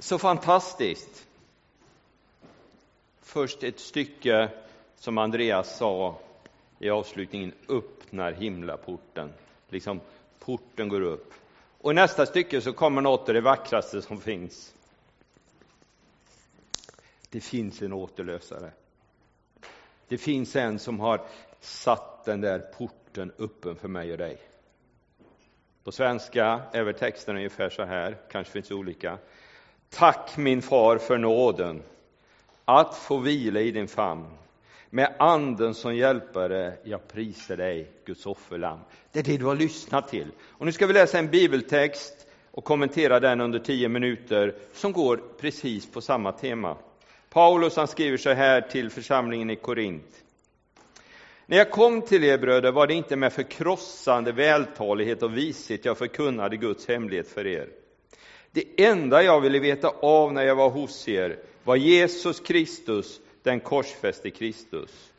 Så fantastiskt. Först ett stycke som Andreas sa i avslutningen, öppnar himlaporten. Liksom porten går upp. Och i nästa stycke så kommer något av det vackraste som finns. Det finns en återlösare. Det finns en som har satt den där porten öppen för mig och dig. På svenska är väl texten ungefär så här, kanske finns olika. Tack min far för nåden att få vila i din famn. Med anden som hjälpare, jag prisar dig, Guds offerlamm. Det är det du har lyssnat till. Och nu ska vi läsa en bibeltext och kommentera den under tio minuter som går precis på samma tema. Paulus han skriver så här till församlingen i Korint. När jag kom till er bröder var det inte med förkrossande vältalighet och vishet jag förkunnade Guds hemlighet för er. Det enda jag ville veta av när jag var hos er var Jesus Kristus, den korsfäste Kristus.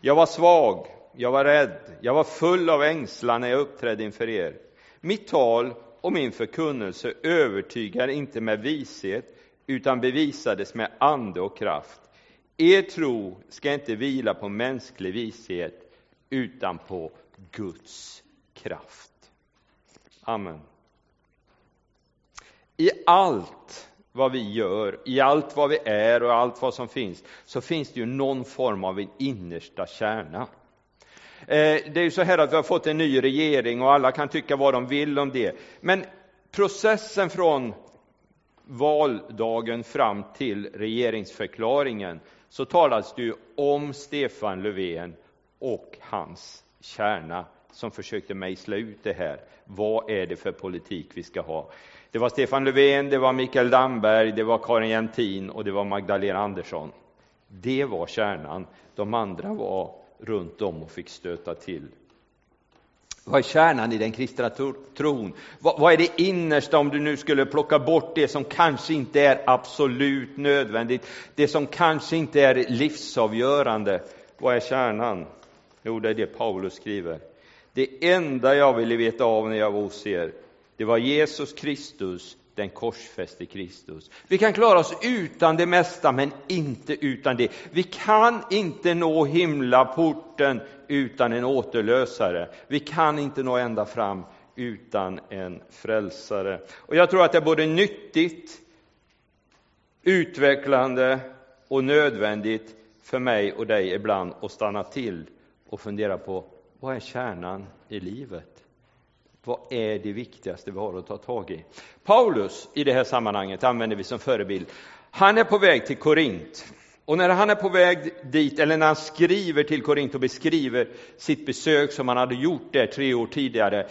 Jag var svag, jag var rädd, jag var full av ängslan när jag uppträdde inför er. Mitt tal och min förkunnelse övertygar inte med vishet, utan bevisades med ande och kraft. Er tro ska inte vila på mänsklig vishet, utan på Guds kraft. Amen. I allt vad vi gör, i allt vad vi är och allt vad som finns, så finns det ju någon form av en innersta kärna. Eh, det är ju så här att vi har fått en ny regering och alla kan tycka vad de vill om det. Men processen från valdagen fram till regeringsförklaringen så talas det ju om Stefan Löfven och hans kärna som försökte mejsla ut det här. Vad är det för politik vi ska ha? Det var Stefan Löfven, det var Mikael Damberg, det var Karin Jämtin och det var Magdalena Andersson. Det var kärnan. De andra var runt om och fick stöta till. Vad är kärnan i den kristna tron? Vad är det innersta om du nu skulle plocka bort det som kanske inte är absolut nödvändigt, det som kanske inte är livsavgörande? Vad är kärnan? Jo, det är det Paulus skriver. Det enda jag ville veta av när jag var hos er, det var Jesus Kristus, den korsfäste Kristus. Vi kan klara oss utan det mesta, men inte utan det. Vi kan inte nå himlaporten utan en återlösare. Vi kan inte nå ända fram utan en frälsare. Och jag tror att det är både nyttigt, utvecklande och nödvändigt för mig och dig ibland att stanna till och fundera på vad är kärnan i livet? Vad är det viktigaste vi har att ta tag i? Paulus, i det här sammanhanget, använder vi som förebild. Han är på väg till Korint. Och när han är på väg dit, eller när han skriver till Korint och beskriver sitt besök som han hade gjort där tre år tidigare,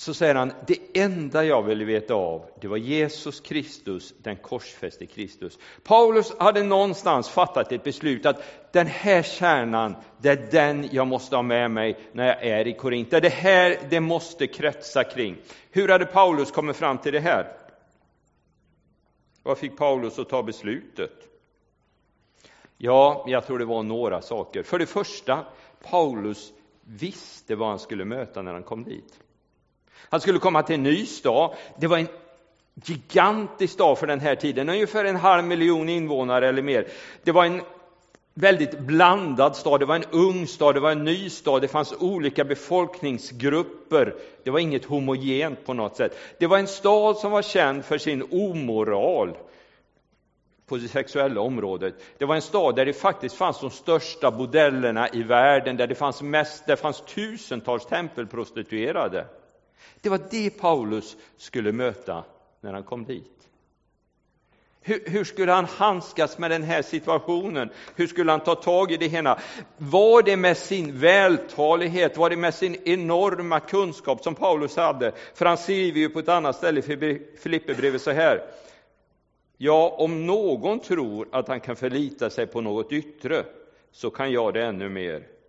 så säger han, det enda jag ville veta av, det var Jesus Kristus, den korsfäste Kristus. Paulus hade någonstans fattat ett beslut att den här kärnan, det är den jag måste ha med mig när jag är i Korint. Det är det här det måste kretsa kring. Hur hade Paulus kommit fram till det här? Vad fick Paulus att ta beslutet? Ja, jag tror det var några saker. För det första, Paulus visste vad han skulle möta när han kom dit. Han skulle komma till en ny stad. Det var en gigantisk stad för den här tiden, ungefär en halv miljon invånare eller mer. Det var en väldigt blandad stad, det var en ung stad, det var en ny stad, det fanns olika befolkningsgrupper. Det var inget homogent på något sätt. Det var en stad som var känd för sin omoral på det sexuella området. Det var en stad där det faktiskt fanns de största bordellerna i världen, där det fanns, mest, där fanns tusentals tempelprostituerade. Det var det Paulus skulle möta när han kom dit. Hur, hur, skulle han handskas med den här situationen? Hur skulle han ta tag i det hela? Var det med sin vältalighet, var det med sin enorma kunskap som Paulus hade? För han skriver ju på ett annat ställe i Filipperbrevet så här. Ja, om någon tror att han kan förlita sig på något yttre, så kan jag det ännu mer.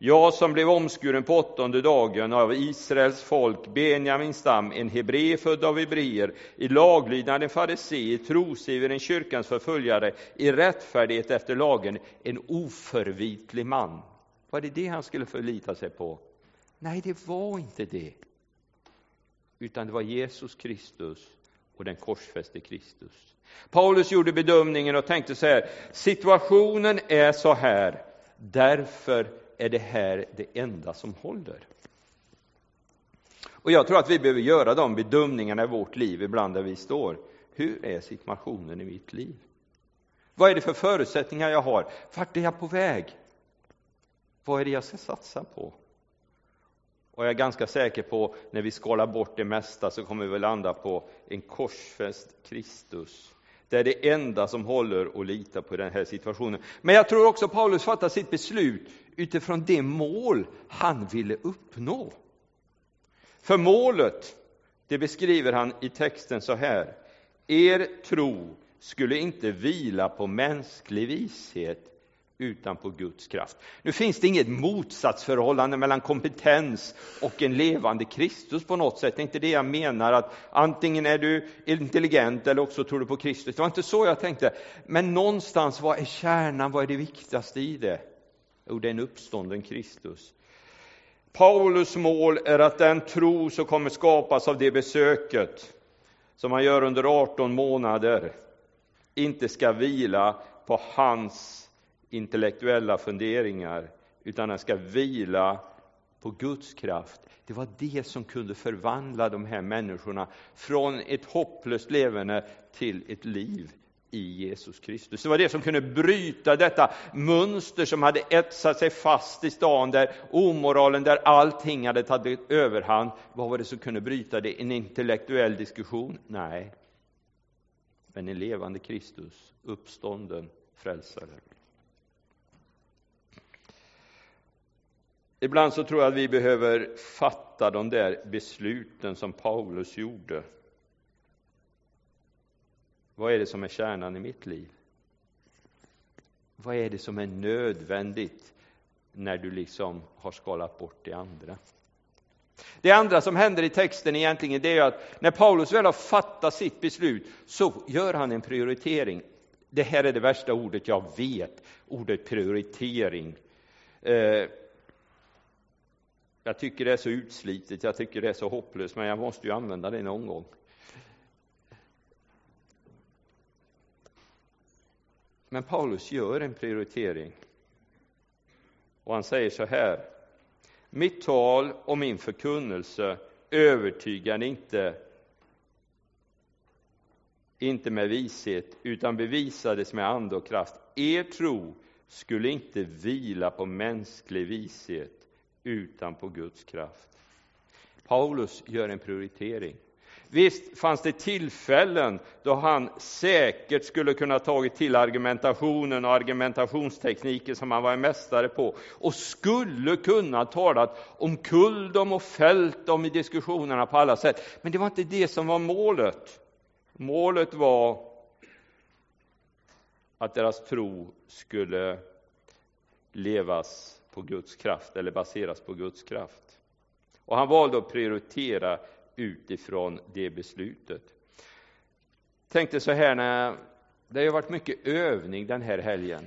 Jag som blev omskuren på åttonde dagen av Israels folk, Benjamins stam, en hebré född av hebreer, i laglydnad en farisé, i trosiver en kyrkans förföljare, i rättfärdighet efter lagen, en oförvitlig man. Var det det han skulle förlita sig på? Nej, det var inte det. Utan det var Jesus Kristus och den korsfäste Kristus. Paulus gjorde bedömningen och tänkte så här, situationen är så här, därför är det här det enda som håller. Och jag tror att vi behöver göra de bedömningarna i vårt liv ibland där vi står. Hur är situationen i mitt liv? Vad är det för förutsättningar jag har? Vart är jag på väg? Vad är det jag ska satsa på? Och jag är ganska säker på, när vi skalar bort det mesta, så kommer vi landa på en korsfäst Kristus. Det är det enda som håller att lita på i den här situationen. Men jag tror också Paulus fattar sitt beslut utifrån det mål han ville uppnå. För målet, det beskriver han i texten så här. Er tro skulle inte vila på mänsklig vishet utan på Guds kraft. Nu finns det inget motsatsförhållande mellan kompetens och en levande Kristus på något sätt. Det är inte det jag menar, att antingen är du intelligent eller också tror du på Kristus. Det var inte så jag tänkte. Men någonstans, vad är kärnan, vad är det viktigaste i det? Jo, det är en uppstånden Kristus. Paulus mål är att den tro som kommer skapas av det besöket, som han gör under 18 månader, inte ska vila på hans intellektuella funderingar, utan den ska vila på Guds kraft. Det var det som kunde förvandla de här människorna från ett hopplöst levande till ett liv i Jesus Kristus. Det var det som kunde bryta detta mönster som hade etsat sig fast i stan, där omoralen, där allting hade tagit överhand. Vad var det som kunde bryta det? En intellektuell diskussion? Nej. Men en levande Kristus, uppstånden frälsare. Ibland så tror jag att vi behöver fatta de där besluten som Paulus gjorde. Vad är det som är kärnan i mitt liv? Vad är det som är nödvändigt när du liksom har skalat bort det andra? Det andra som händer i texten egentligen det är att när Paulus väl har fattat sitt beslut så gör han en prioritering. Det här är det värsta ordet jag vet, ordet prioritering. Eh, jag tycker det är så utslitet, jag tycker det är så hopplöst, men jag måste ju använda det någon gång. Men Paulus gör en prioritering. Och han säger så här. Mitt tal och min förkunnelse övertygar inte, inte med vishet, utan bevisades med ande och kraft. Er tro skulle inte vila på mänsklig vishet, utan på Guds kraft. Paulus gör en prioritering. Visst fanns det tillfällen då han säkert skulle kunna tagit till argumentationen och argumentationstekniken som han var en mästare på och skulle kunna talat om kull dem och fällt dem i diskussionerna på alla sätt. Men det var inte det som var målet. Målet var att deras tro skulle levas på Guds kraft eller baseras på Guds kraft. Och han valde att prioritera utifrån det beslutet. Tänkte så här när det har varit mycket övning den här helgen.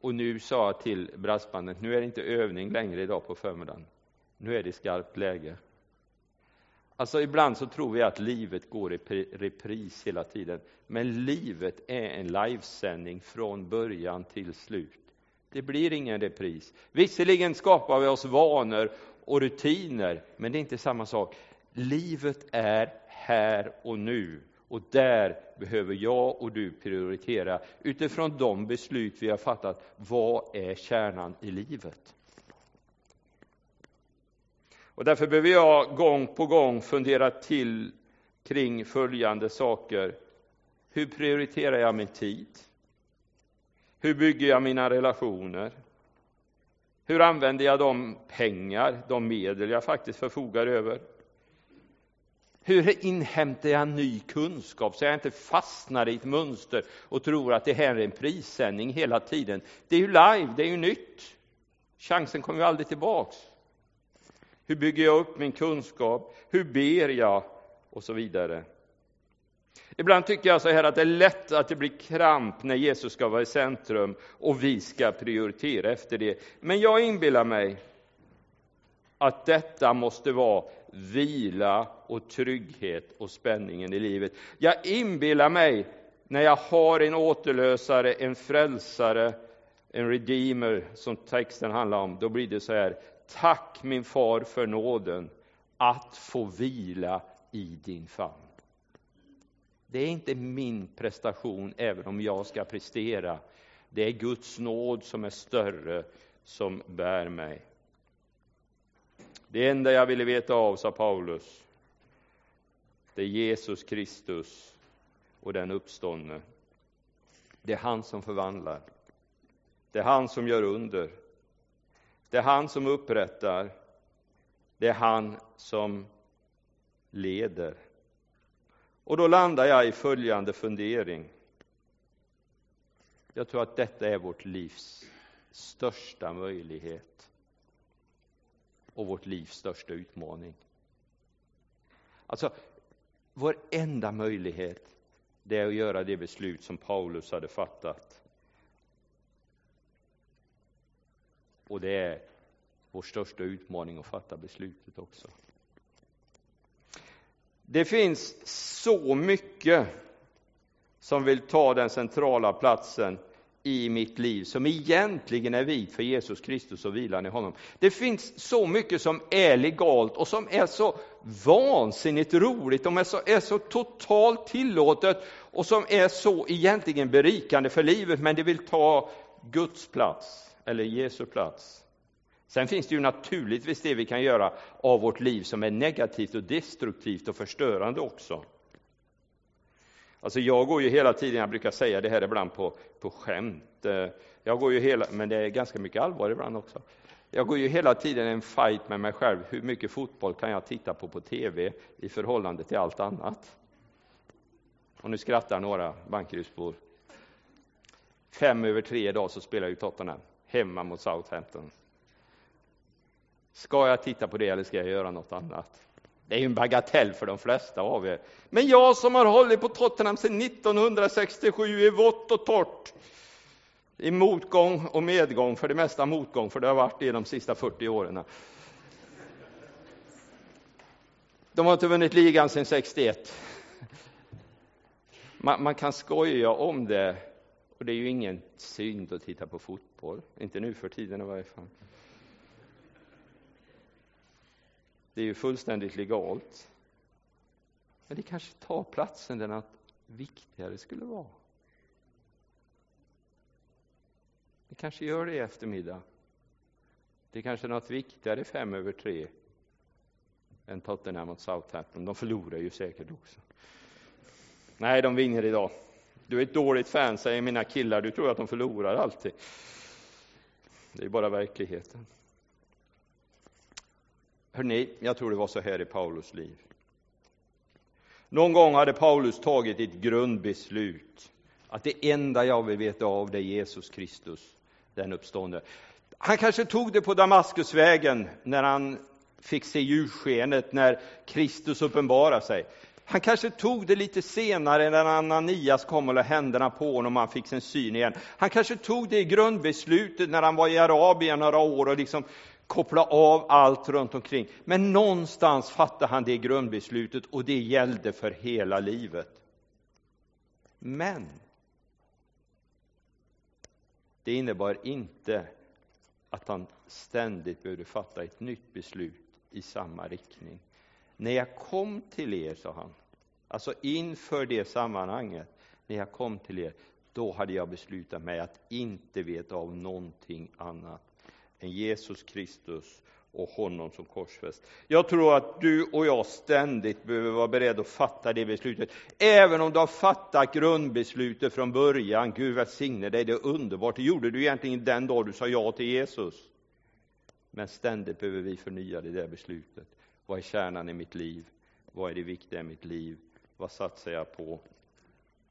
Och nu sa jag till brassbandet, nu är det inte övning längre idag på förmiddagen. Nu är det skarpt läge. Alltså ibland så tror vi att livet går i repris hela tiden. Men livet är en livesändning från början till slut. Det blir ingen repris. Visserligen skapar vi oss vanor och rutiner, men det är inte samma sak. Livet är här och nu och där behöver jag och du prioritera utifrån de beslut vi har fattat. Vad är kärnan i livet? Och därför behöver jag gång på gång fundera till kring följande saker. Hur prioriterar jag min tid? Hur bygger jag mina relationer? Hur använder jag de pengar, de medel jag faktiskt förfogar över? Hur inhämtar jag ny kunskap så jag inte fastnar i ett mönster och tror att det här är en prissändning hela tiden? Det är ju live, det är ju nytt. Chansen kommer ju aldrig tillbaks. Hur bygger jag upp min kunskap? Hur ber jag? Och så vidare. Ibland tycker jag så här att det är lätt att det blir kramp när Jesus ska vara i centrum och vi ska prioritera efter det. Men jag inbillar mig att detta måste vara vila och trygghet och spänningen i livet. Jag inbillar mig när jag har en återlösare, en frälsare, en redeemer som texten handlar om, då blir det så här. Tack min far för nåden att få vila i din famn. Det är inte min prestation, även om jag ska prestera. Det är Guds nåd som är större, som bär mig. Det enda jag ville veta av, sa Paulus, det är Jesus Kristus och den uppståndne. Det är han som förvandlar. Det är han som gör under. Det är han som upprättar. Det är han som leder. Och då landar jag i följande fundering. Jag tror att detta är vårt livs största möjlighet och vårt livs största utmaning. Alltså, vår enda möjlighet det är att göra det beslut som Paulus hade fattat. Och det är vår största utmaning att fatta beslutet också. Det finns så mycket som vill ta den centrala platsen i mitt liv som egentligen är vit för Jesus Kristus och vilan i honom. Det finns så mycket som är legalt och som är så vansinnigt roligt, som är så, är så totalt tillåtet och som är så egentligen berikande för livet, men det vill ta Guds plats, eller Jesu plats. Sen finns det ju naturligtvis det vi kan göra av vårt liv som är negativt och destruktivt och förstörande också. Alltså jag går ju hela tiden, jag brukar säga det här ibland på, på skämt, eh, jag går ju hela, men det är ganska mycket allvar ibland också. Jag går ju hela tiden en fight med mig själv, hur mycket fotboll kan jag titta på på TV i förhållande till allt annat? Och nu skrattar några Bankerydsbor. Fem över tre idag så spelar ju Tottenham hemma mot Southampton. Ska jag titta på det eller ska jag göra något annat? Det är ju en bagatell för de flesta av er. Men jag som har hållit på Tottenham sedan 1967 i vått och torrt, i motgång och medgång, för det mesta motgång, för det har varit det de sista 40 åren. De har inte vunnit ligan sedan 61. Man, man, kan skoja om det, och det är ju ingen synd att titta på fotboll, inte nu för tiden i varje fall. Det är ju fullständigt legalt. Men det kanske tar platsen där något viktigare skulle vara. Det kanske gör det i eftermiddag. Det kanske är något viktigare fem över tre än Tottenham mot Southampton. De förlorar ju säkert också. Nej, de vinner idag. Du är ett dåligt fan, säger mina killar. Du tror att de förlorar alltid. Det är bara verkligheten. Hörrni, jag tror det var så här i Paulus liv. Någon gång hade Paulus tagit ett grundbeslut att det enda jag vill veta av det är Jesus Kristus, den uppstående. Han kanske tog det på Damaskusvägen när han fick se ljusskenet, när Kristus uppenbarade sig. Han kanske tog det lite senare när Ananias kom och la händerna på honom och han fick sin syn igen. Han kanske tog det i grundbeslutet när han var i Arabien några år och liksom koppla av allt runt omkring. Men någonstans fattade han det grundbeslutet och det gällde för hela livet. Men det innebar inte att han ständigt behövde fatta ett nytt beslut i samma riktning. När jag kom till er, sa han, alltså inför det sammanhanget, när jag kom till er, då hade jag beslutat mig att inte veta av någonting annat än Jesus Kristus och honom som korsfäst. Jag tror att du och jag ständigt behöver vara beredda att fatta det beslutet. Även om du har fattat grundbeslutet från början, Gud välsigne dig, det är underbart. Det gjorde du egentligen den dag du sa ja till Jesus. Men ständigt behöver vi förnya det där beslutet. Vad är kärnan i mitt liv? Vad är det viktiga i mitt liv? Vad satsar jag på?